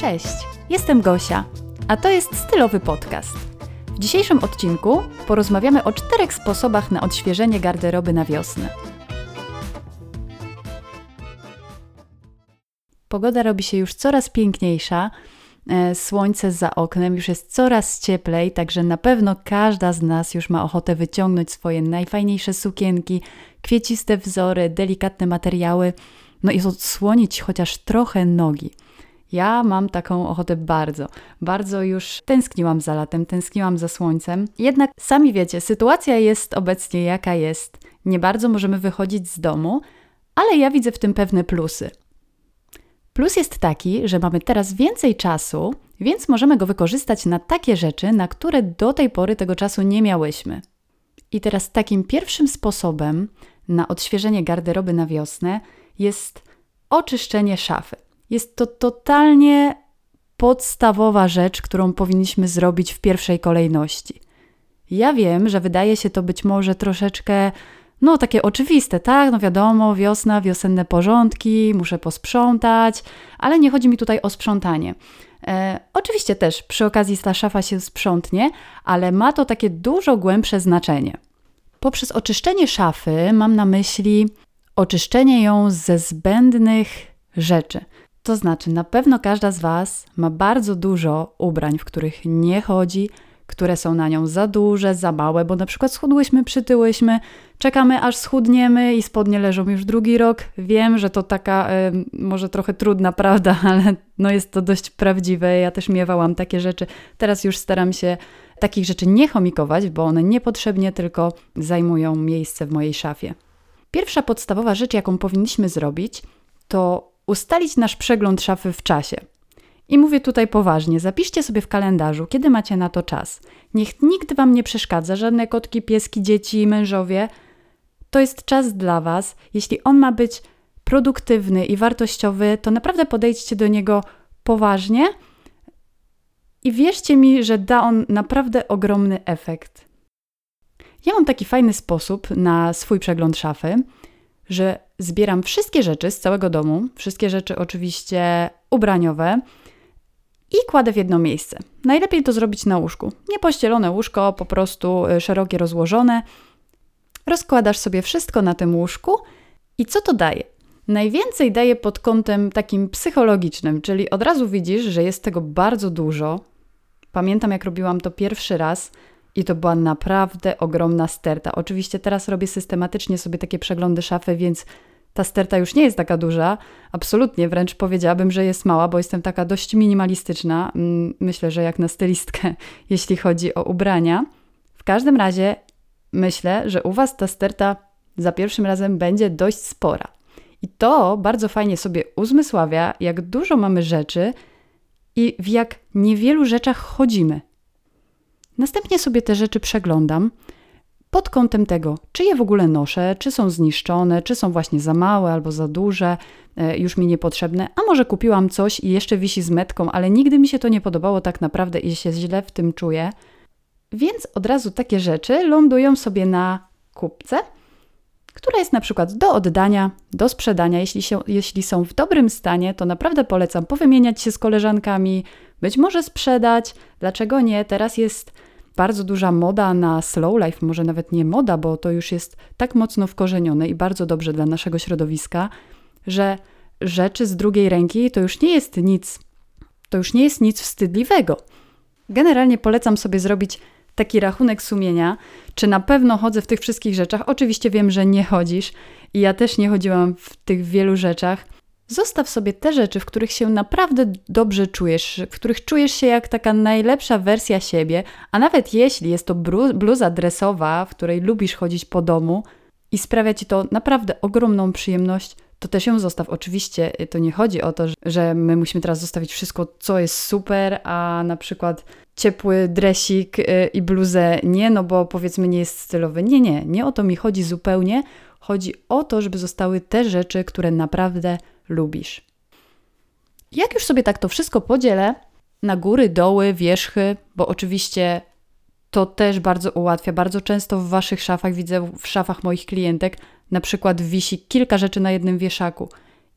Cześć, jestem Gosia, a to jest stylowy podcast. W dzisiejszym odcinku porozmawiamy o czterech sposobach na odświeżenie garderoby na wiosnę. Pogoda robi się już coraz piękniejsza, e, słońce za oknem, już jest coraz cieplej, także na pewno każda z nas już ma ochotę wyciągnąć swoje najfajniejsze sukienki, kwieciste wzory, delikatne materiały, no i odsłonić chociaż trochę nogi. Ja mam taką ochotę bardzo. Bardzo już tęskniłam za latem, tęskniłam za słońcem. Jednak sami wiecie, sytuacja jest obecnie jaka jest. Nie bardzo możemy wychodzić z domu, ale ja widzę w tym pewne plusy. Plus jest taki, że mamy teraz więcej czasu, więc możemy go wykorzystać na takie rzeczy, na które do tej pory tego czasu nie miałyśmy. I teraz takim pierwszym sposobem na odświeżenie garderoby na wiosnę jest oczyszczenie szafy. Jest to totalnie podstawowa rzecz, którą powinniśmy zrobić w pierwszej kolejności. Ja wiem, że wydaje się to być może troszeczkę, no takie oczywiste, tak? No wiadomo, wiosna, wiosenne porządki, muszę posprzątać, ale nie chodzi mi tutaj o sprzątanie. E, oczywiście też przy okazji ta szafa się sprzątnie, ale ma to takie dużo głębsze znaczenie. Poprzez oczyszczenie szafy mam na myśli oczyszczenie ją ze zbędnych rzeczy. To znaczy, na pewno każda z Was ma bardzo dużo ubrań, w których nie chodzi, które są na nią za duże, za małe, bo na przykład schudłyśmy, przytyłyśmy, czekamy aż schudniemy i spodnie leżą już drugi rok. Wiem, że to taka y, może trochę trudna prawda, ale no jest to dość prawdziwe. Ja też miewałam takie rzeczy. Teraz już staram się takich rzeczy nie chomikować, bo one niepotrzebnie tylko zajmują miejsce w mojej szafie. Pierwsza podstawowa rzecz, jaką powinniśmy zrobić, to ustalić nasz przegląd szafy w czasie. I mówię tutaj poważnie, zapiszcie sobie w kalendarzu, kiedy macie na to czas. Niech nikt wam nie przeszkadza, żadne kotki, pieski, dzieci, mężowie. To jest czas dla was. Jeśli on ma być produktywny i wartościowy, to naprawdę podejdźcie do niego poważnie i wierzcie mi, że da on naprawdę ogromny efekt. Ja mam taki fajny sposób na swój przegląd szafy, że zbieram wszystkie rzeczy z całego domu, wszystkie rzeczy oczywiście ubraniowe i kładę w jedno miejsce. Najlepiej to zrobić na łóżku. Nie pościelone łóżko, po prostu y, szerokie, rozłożone. Rozkładasz sobie wszystko na tym łóżku i co to daje? Najwięcej daje pod kątem takim psychologicznym, czyli od razu widzisz, że jest tego bardzo dużo. Pamiętam, jak robiłam to pierwszy raz, i to była naprawdę ogromna sterta. Oczywiście teraz robię systematycznie sobie takie przeglądy szafy, więc ta sterta już nie jest taka duża. Absolutnie, wręcz powiedziałabym, że jest mała, bo jestem taka dość minimalistyczna. Mm, myślę, że jak na stylistkę, jeśli chodzi o ubrania. W każdym razie myślę, że u Was ta sterta za pierwszym razem będzie dość spora. I to bardzo fajnie sobie uzmysławia, jak dużo mamy rzeczy i w jak niewielu rzeczach chodzimy. Następnie sobie te rzeczy przeglądam pod kątem tego, czy je w ogóle noszę, czy są zniszczone, czy są właśnie za małe albo za duże, e, już mi niepotrzebne, a może kupiłam coś i jeszcze wisi z metką, ale nigdy mi się to nie podobało tak naprawdę i się źle w tym czuję. Więc od razu takie rzeczy lądują sobie na kupce, która jest na przykład do oddania, do sprzedania. Jeśli, się, jeśli są w dobrym stanie, to naprawdę polecam powymieniać się z koleżankami, być może sprzedać. Dlaczego nie? Teraz jest bardzo duża moda na slow life, może nawet nie moda, bo to już jest tak mocno wkorzenione i bardzo dobrze dla naszego środowiska, że rzeczy z drugiej ręki to już nie jest nic, to już nie jest nic wstydliwego. Generalnie polecam sobie zrobić taki rachunek sumienia, czy na pewno chodzę w tych wszystkich rzeczach. Oczywiście wiem, że nie chodzisz i ja też nie chodziłam w tych wielu rzeczach Zostaw sobie te rzeczy, w których się naprawdę dobrze czujesz, w których czujesz się jak taka najlepsza wersja siebie, a nawet jeśli jest to bluza dresowa, w której lubisz chodzić po domu i sprawia ci to naprawdę ogromną przyjemność, to też ją zostaw. Oczywiście y, to nie chodzi o to, że my musimy teraz zostawić wszystko, co jest super, a na przykład ciepły dresik y, i bluzę nie, no bo powiedzmy nie jest stylowy. Nie, nie, nie o to mi chodzi zupełnie. Chodzi o to, żeby zostały te rzeczy, które naprawdę lubisz. Jak już sobie tak to wszystko podzielę na góry, doły, wierzchy, bo oczywiście to też bardzo ułatwia. Bardzo często w waszych szafach widzę w szafach moich klientek na przykład wisi kilka rzeczy na jednym wieszaku.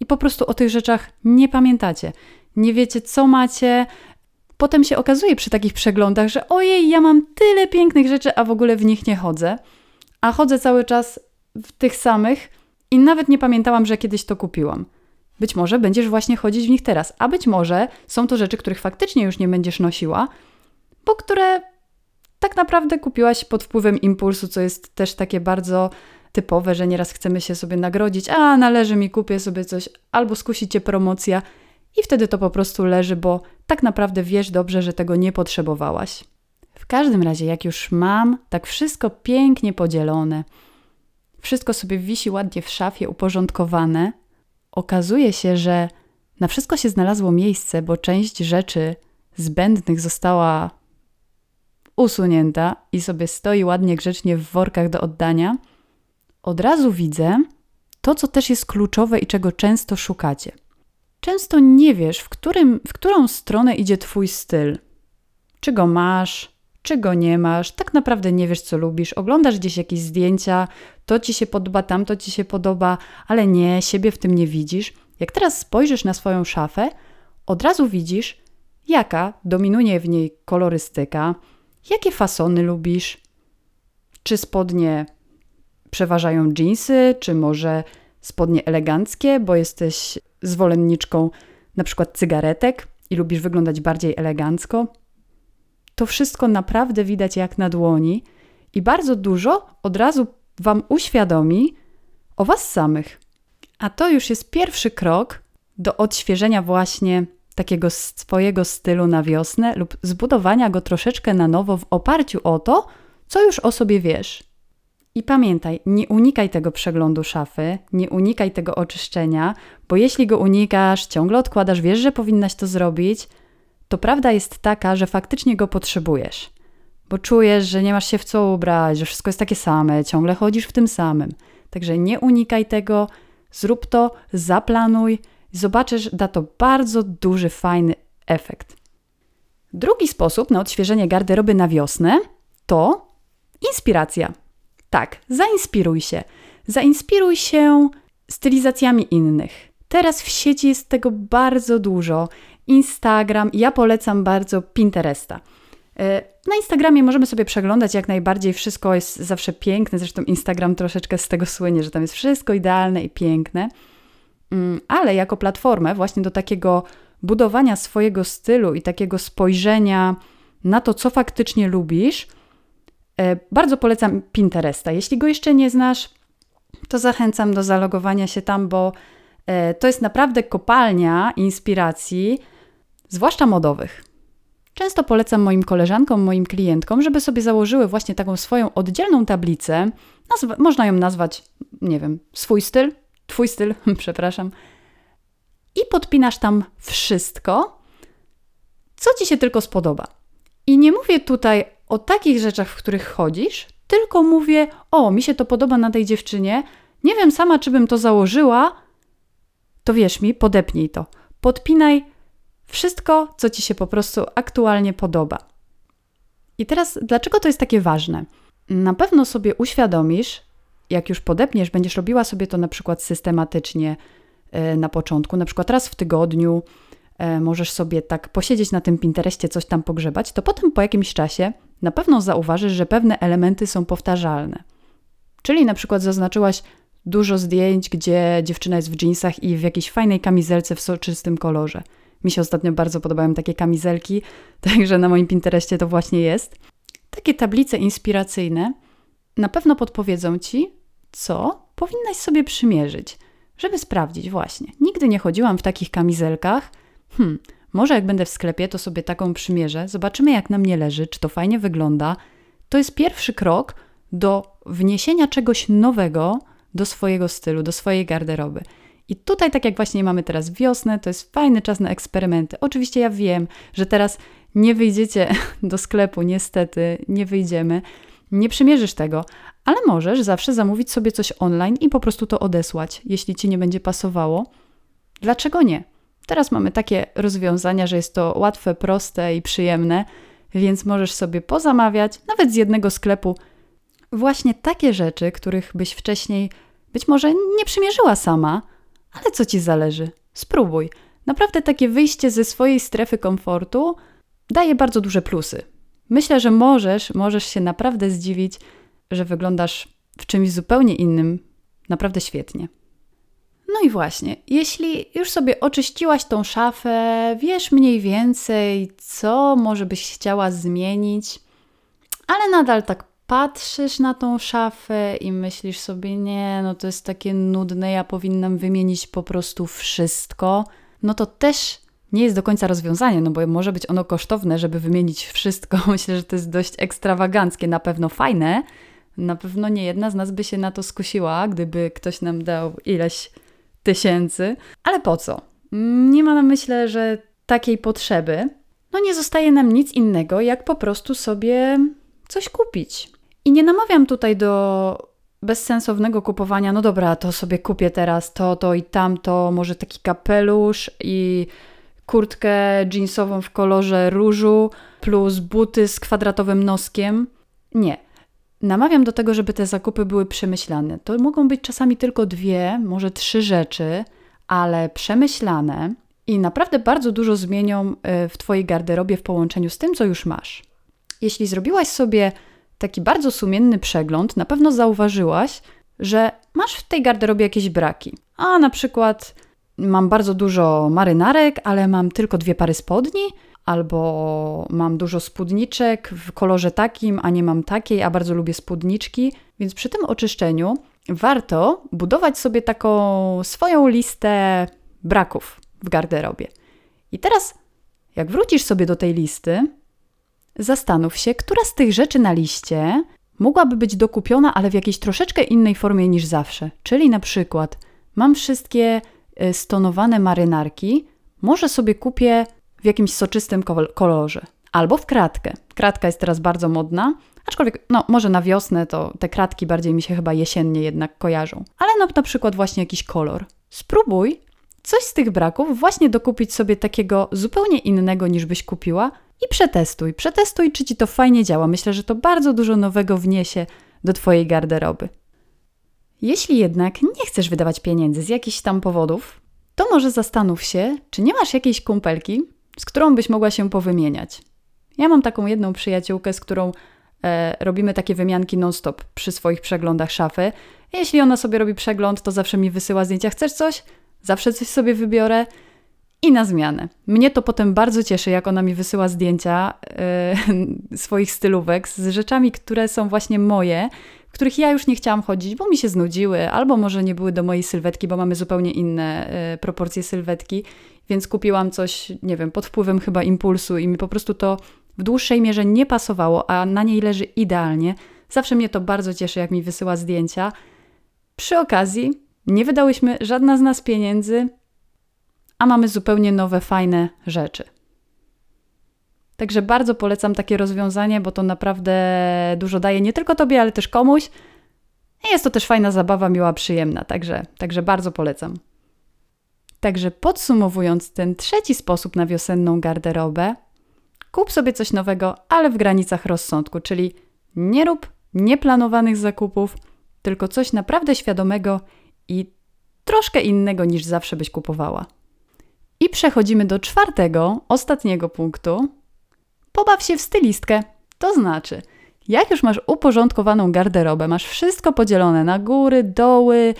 i po prostu o tych rzeczach nie pamiętacie. Nie wiecie, co macie. Potem się okazuje przy takich przeglądach, że ojej, ja mam tyle pięknych rzeczy, a w ogóle w nich nie chodzę. A chodzę cały czas w tych samych i nawet nie pamiętałam, że kiedyś to kupiłam. Być może będziesz właśnie chodzić w nich teraz, a być może są to rzeczy, których faktycznie już nie będziesz nosiła, bo które tak naprawdę kupiłaś pod wpływem impulsu, co jest też takie bardzo typowe, że nieraz chcemy się sobie nagrodzić, a należy mi, kupię sobie coś, albo skusi cię promocja i wtedy to po prostu leży, bo tak naprawdę wiesz dobrze, że tego nie potrzebowałaś. W każdym razie, jak już mam tak wszystko pięknie podzielone, wszystko sobie wisi ładnie w szafie, uporządkowane, okazuje się, że na wszystko się znalazło miejsce, bo część rzeczy zbędnych została usunięta i sobie stoi ładnie grzecznie w workach do oddania, od razu widzę to, co też jest kluczowe i czego często szukacie. Często nie wiesz, w, którym, w którą stronę idzie Twój styl. Czy go masz, czy go nie masz, tak naprawdę nie wiesz, co lubisz. Oglądasz gdzieś jakieś zdjęcia, to ci się podoba, tamto ci się podoba, ale nie, siebie w tym nie widzisz. Jak teraz spojrzysz na swoją szafę, od razu widzisz, jaka dominuje w niej kolorystyka, jakie fasony lubisz. Czy spodnie przeważają jeansy, czy może spodnie eleganckie, bo jesteś zwolenniczką na przykład cygaretek i lubisz wyglądać bardziej elegancko. To wszystko naprawdę widać jak na dłoni i bardzo dużo od razu Wam uświadomi o Was samych. A to już jest pierwszy krok do odświeżenia właśnie takiego swojego stylu na wiosnę lub zbudowania go troszeczkę na nowo w oparciu o to, co już o sobie wiesz. I pamiętaj, nie unikaj tego przeglądu szafy, nie unikaj tego oczyszczenia, bo jeśli go unikasz, ciągle odkładasz, wiesz, że powinnaś to zrobić, to prawda jest taka, że faktycznie go potrzebujesz. Bo czujesz, że nie masz się w co ubrać, że wszystko jest takie same, ciągle chodzisz w tym samym. Także nie unikaj tego, zrób to, zaplanuj, zobaczysz, da to bardzo duży, fajny efekt. Drugi sposób na odświeżenie garderoby na wiosnę to inspiracja. Tak, zainspiruj się. Zainspiruj się stylizacjami innych. Teraz w sieci jest tego bardzo dużo. Instagram, ja polecam bardzo Pinteresta. E, na Instagramie możemy sobie przeglądać jak najbardziej, wszystko jest zawsze piękne, zresztą Instagram troszeczkę z tego słynie, że tam jest wszystko idealne i piękne, mm, ale jako platformę właśnie do takiego budowania swojego stylu i takiego spojrzenia na to, co faktycznie lubisz, e, bardzo polecam Pinteresta. Jeśli go jeszcze nie znasz, to zachęcam do zalogowania się tam, bo e, to jest naprawdę kopalnia inspiracji, zwłaszcza modowych. Często polecam moim koleżankom, moim klientkom, żeby sobie założyły właśnie taką swoją oddzielną tablicę. Nazwa, można ją nazwać, nie wiem, swój styl, twój styl, przepraszam. I podpinasz tam wszystko, co ci się tylko spodoba. I nie mówię tutaj o takich rzeczach, w których chodzisz, tylko mówię: O, mi się to podoba na tej dziewczynie. Nie wiem sama, czy bym to założyła. To wierz mi, podepnij to. Podpinaj wszystko, co ci się po prostu aktualnie podoba. I teraz, dlaczego to jest takie ważne? Na pewno sobie uświadomisz, jak już podepniesz, będziesz robiła sobie to na przykład systematycznie e, na początku, na przykład raz w tygodniu, e, możesz sobie tak posiedzieć na tym Pinterestie, coś tam pogrzebać, to potem po jakimś czasie na pewno zauważysz, że pewne elementy są powtarzalne. Czyli na przykład zaznaczyłaś dużo zdjęć, gdzie dziewczyna jest w jeansach i w jakiejś fajnej kamizelce w soczystym kolorze. Mi się ostatnio bardzo podobają takie kamizelki, także na moim Pinterestie to właśnie jest. Takie tablice inspiracyjne na pewno podpowiedzą ci, co powinnaś sobie przymierzyć, żeby sprawdzić właśnie. Nigdy nie chodziłam w takich kamizelkach. Hmm, może jak będę w sklepie, to sobie taką przymierzę, zobaczymy jak na mnie leży, czy to fajnie wygląda. To jest pierwszy krok do wniesienia czegoś nowego do swojego stylu, do swojej garderoby. I tutaj, tak jak właśnie mamy teraz wiosnę, to jest fajny czas na eksperymenty. Oczywiście ja wiem, że teraz nie wyjdziecie do sklepu, niestety, nie wyjdziemy, nie przymierzysz tego, ale możesz zawsze zamówić sobie coś online i po prostu to odesłać, jeśli ci nie będzie pasowało. Dlaczego nie? Teraz mamy takie rozwiązania, że jest to łatwe, proste i przyjemne, więc możesz sobie pozamawiać, nawet z jednego sklepu, właśnie takie rzeczy, których byś wcześniej być może nie przymierzyła sama, Ale co ci zależy? Spróbuj. Naprawdę takie wyjście ze swojej strefy komfortu daje bardzo duże plusy. Myślę, że możesz, możesz się naprawdę zdziwić, że wyglądasz w czymś zupełnie innym naprawdę świetnie. No i właśnie, jeśli już sobie oczyściłaś tą szafę, wiesz mniej więcej, co może byś chciała zmienić, ale nadal tak patrzysz na tą szafę i myślisz sobie, nie, no to jest takie nudne, ja powinnam wymienić po prostu wszystko, no to też nie jest do końca rozwiązanie, no bo może być ono kosztowne, żeby wymienić wszystko. Myślę, że to jest dość ekstrawaganckie, na pewno fajne. Na pewno nie jedna z nas by się na to skusiła, gdyby ktoś nam dał ileś tysięcy. Ale po co? Nie ma na myślę, że takiej potrzeby. No nie zostaje nam nic innego, jak po prostu sobie coś kupić. I nie namawiam tutaj do bezsensownego kupowania, no dobra, to sobie kupię teraz to, to i tamto, może taki kapelusz i kurtkę jeansową w kolorze różu, plus buty z kwadratowym noskiem. Nie. Namawiam do tego, żeby te zakupy były przemyślane. To mogą być czasami tylko dwie, może trzy rzeczy, ale przemyślane i naprawdę bardzo dużo zmienią y, w Twojej garderobie w połączeniu z tym, co już masz. Jeśli zrobiłaś sobie taki bardzo sumienny przegląd, na pewno zauważyłaś, że masz w tej garderobie jakieś braki. A na przykład mam bardzo dużo marynarek, ale mam tylko dwie pary spodni, albo mam dużo spódniczek w kolorze takim, a nie mam takiej, a bardzo lubię spódniczki. Więc przy tym oczyszczeniu warto budować sobie taką swoją listę braków w garderobie. I teraz, jak wrócisz sobie do tej listy, zastanów się, która z tych rzeczy na liście mogłaby być dokupiona, ale w jakiejś troszeczkę innej formie niż zawsze. Czyli na przykład mam wszystkie Y, stonowane marynarki, może sobie kupię w jakimś soczystym kolorze albo w kratkę. Kratka jest teraz bardzo modna, aczkolwiek no, może na wiosnę to te kratki bardziej mi się chyba jesiennie jednak kojarzą. Ale no, na przykład właśnie jakiś kolor. Spróbuj coś z tych braków właśnie dokupić sobie takiego zupełnie innego niż byś kupiła i przetestuj. Przetestuj, czy ci to fajnie działa. Myślę, że to bardzo dużo nowego wniesie do twojej garderoby. Jeśli jednak nie chcesz wydawać pieniędzy z jakichś tam powodów, to może zastanów się, czy nie masz jakiejś kumpelki, z którą byś mogła się powymieniać. Ja mam taką jedną przyjaciółkę, z którą e, robimy takie wymianki non-stop przy swoich przeglądach szafy. Jeśli ona sobie robi przegląd, to zawsze mi wysyła zdjęcia. Chcesz coś? Zawsze coś sobie wybiorę. I na zmianę. Mnie to potem bardzo cieszy, jak ona mi wysyła zdjęcia e, swoich stylówek z rzeczami, które są właśnie moje których ja już nie chciałam chodzić, bo mi się znudziły, albo może nie były do mojej sylwetki, bo mamy zupełnie inne y, proporcje sylwetki, więc kupiłam coś, nie wiem, pod wpływem chyba impulsu i mi po prostu to w dłuższej mierze nie pasowało, a na niej leży idealnie. Zawsze mnie to bardzo cieszy, jak mi wysyła zdjęcia. Przy okazji nie wydałyśmy żadna z nas pieniędzy, a mamy zupełnie nowe, fajne rzeczy. Także bardzo polecam takie rozwiązanie, bo to naprawdę dużo daje nie tylko tobie, ale też komuś. I jest to też fajna zabawa, miła, przyjemna, także, także bardzo polecam. Także podsumowując ten trzeci sposób na wiosenną garderobę, kup sobie coś nowego, ale w granicach rozsądku, czyli nie rób nieplanowanych zakupów, tylko coś naprawdę świadomego i troszkę innego niż zawsze byś kupowała. I przechodzimy do czwartego, ostatniego punktu, Pobaw się w stylistkę. To znaczy, jak już masz uporządkowaną garderobę, masz wszystko podzielone na góry, doły,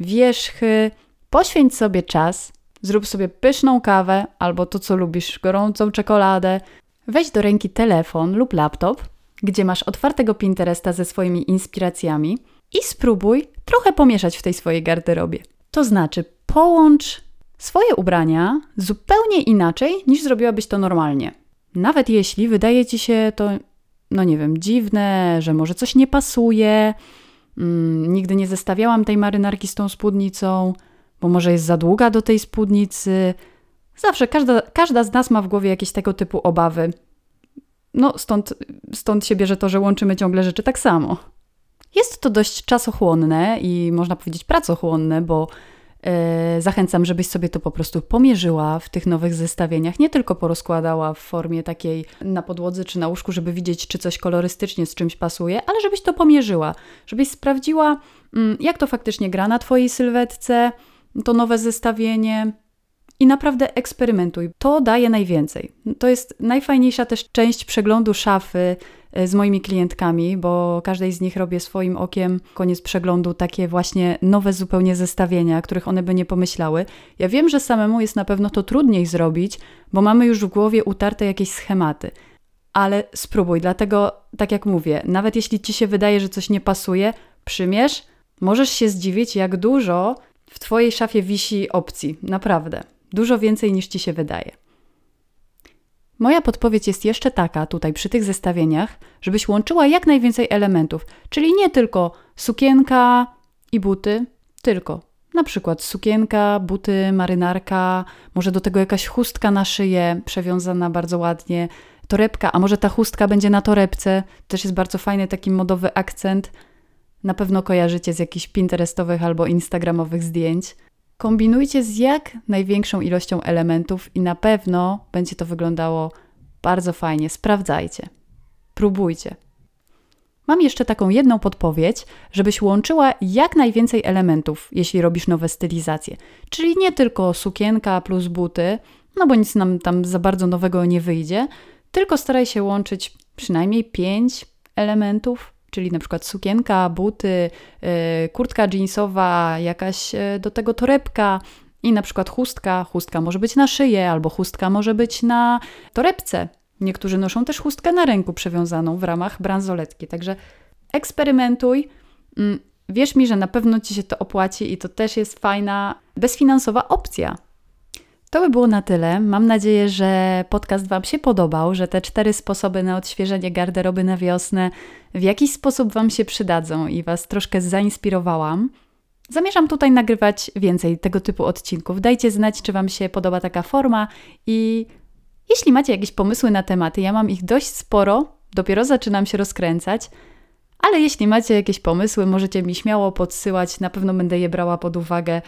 wierzchy, poświęć sobie czas, zrób sobie pyszną kawę albo to, co lubisz, gorącą czekoladę. Weź do ręki telefon lub laptop, gdzie masz otwartego Pinteresta ze swoimi inspiracjami i spróbuj trochę pomieszać w tej swojej garderobie. To znaczy, połącz swoje ubrania zupełnie inaczej niż zrobiłabyś to normalnie. Nawet jeśli wydaje ci się to, no nie wiem, dziwne, że może coś nie pasuje, mm, nigdy nie zestawiałam tej marynarki z tą spódnicą, bo może jest za długa do tej spódnicy. Zawsze każda, każda z nas ma w głowie jakieś tego typu obawy. No, stąd, stąd się bierze to, że łączymy ciągle rzeczy tak samo. Jest to dość czasochłonne i można powiedzieć pracochłonne, bo zachęcam, żebyś sobie to po prostu pomierzyła w tych nowych zestawieniach, nie tylko porozkładała w formie takiej na podłodze czy na łóżku, żeby widzieć, czy coś kolorystycznie z czymś pasuje, ale żebyś to pomierzyła, żebyś sprawdziła, mm, jak to faktycznie gra na Twojej sylwetce, to nowe zestawienie i naprawdę eksperymentuj. To daje najwięcej. To jest najfajniejsza też część przeglądu szafy e, z moimi klientkami, bo każdej z nich robię swoim okiem koniec przeglądu takie właśnie nowe zupełnie zestawienia, których one by nie pomyślały. Ja wiem, że samemu jest na pewno to trudniej zrobić, bo mamy już w głowie utarte jakieś schematy. Ale spróbuj, dlatego tak jak mówię, nawet jeśli ci się wydaje, że coś nie pasuje, przymierz, możesz się zdziwić, jak dużo w twojej szafie wisi opcji. Naprawdę. Dużo więcej niż ci się wydaje. Moja podpowiedź jest jeszcze taka tutaj przy tych zestawieniach, żebyś łączyła jak najwięcej elementów, czyli nie tylko sukienka i buty, tylko na przykład sukienka, buty, marynarka, może do tego jakaś chustka na szyję, przewiązana bardzo ładnie, torebka, a może ta chustka będzie na torebce, też jest bardzo fajny taki modowy akcent. Na pewno kojarzycie z jakichś pinterestowych albo instagramowych zdjęć. Kombinujcie z jak największą ilością elementów i na pewno będzie to wyglądało bardzo fajnie. Sprawdzajcie. Próbujcie. Mam jeszcze taką jedną podpowiedź, żebyś łączyła jak najwięcej elementów, jeśli robisz nowe stylizacje. Czyli nie tylko sukienka plus buty, no bo nic nam tam za bardzo nowego nie wyjdzie, tylko staraj się łączyć przynajmniej pięć elementów czyli na przykład sukienka, buty, y, kurtka jeansowa, jakaś y, do tego torebka i na przykład chustka. Chustka może być na szyję albo chustka może być na torebce. Niektórzy noszą też chustkę na ręku przewiązaną w ramach bransoletki. Także eksperymentuj. Mm, wierz mi, że na pewno ci się to opłaci i to też jest fajna, bezfinansowa opcja. To by było na tyle. Mam nadzieję, że podcast Wam się podobał, że te cztery sposoby na odświeżenie garderoby na wiosnę w jakiś sposób Wam się przydadzą i Was troszkę zainspirowałam. Zamierzam tutaj nagrywać więcej tego typu odcinków. Dajcie znać, czy Wam się podoba taka forma i jeśli macie jakieś pomysły na tematy, ja mam ich dość sporo, dopiero zaczynam się rozkręcać, ale jeśli macie jakieś pomysły, możecie mi śmiało podsyłać, na pewno będę je brała pod uwagę.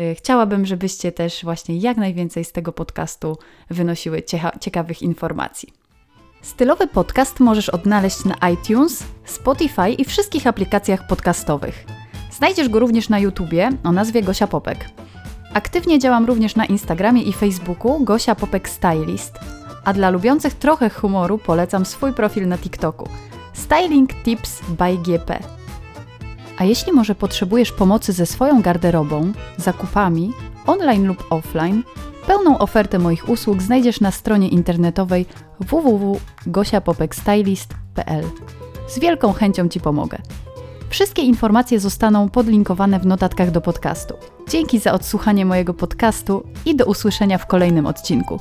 Y, chciałabym, żebyście też właśnie jak najwięcej z tego podcastu wynosiły ciekawych informacji. Stylowy podcast możesz odnaleźć na iTunes, Spotify i wszystkich aplikacjach podcastowych. Znajdziesz go również na YouTubie o nazwie Gosia Popek. Aktywnie działam również na Instagramie i Facebooku Gosia Popek Stylist, a dla lubiących trochę humoru polecam swój profil na TikToku Styling Tips by GP. A jeśli może potrzebujesz pomocy ze swoją garderobą, zakupami, online lub offline, pełną ofertę moich usług znajdziesz na stronie internetowej www.gosiapopekstylist.pl. Z wielką chęcią Ci pomogę. Wszystkie informacje zostaną podlinkowane w notatkach do podcastu. Dzięki za odsłuchanie mojego podcastu i do usłyszenia w kolejnym odcinku.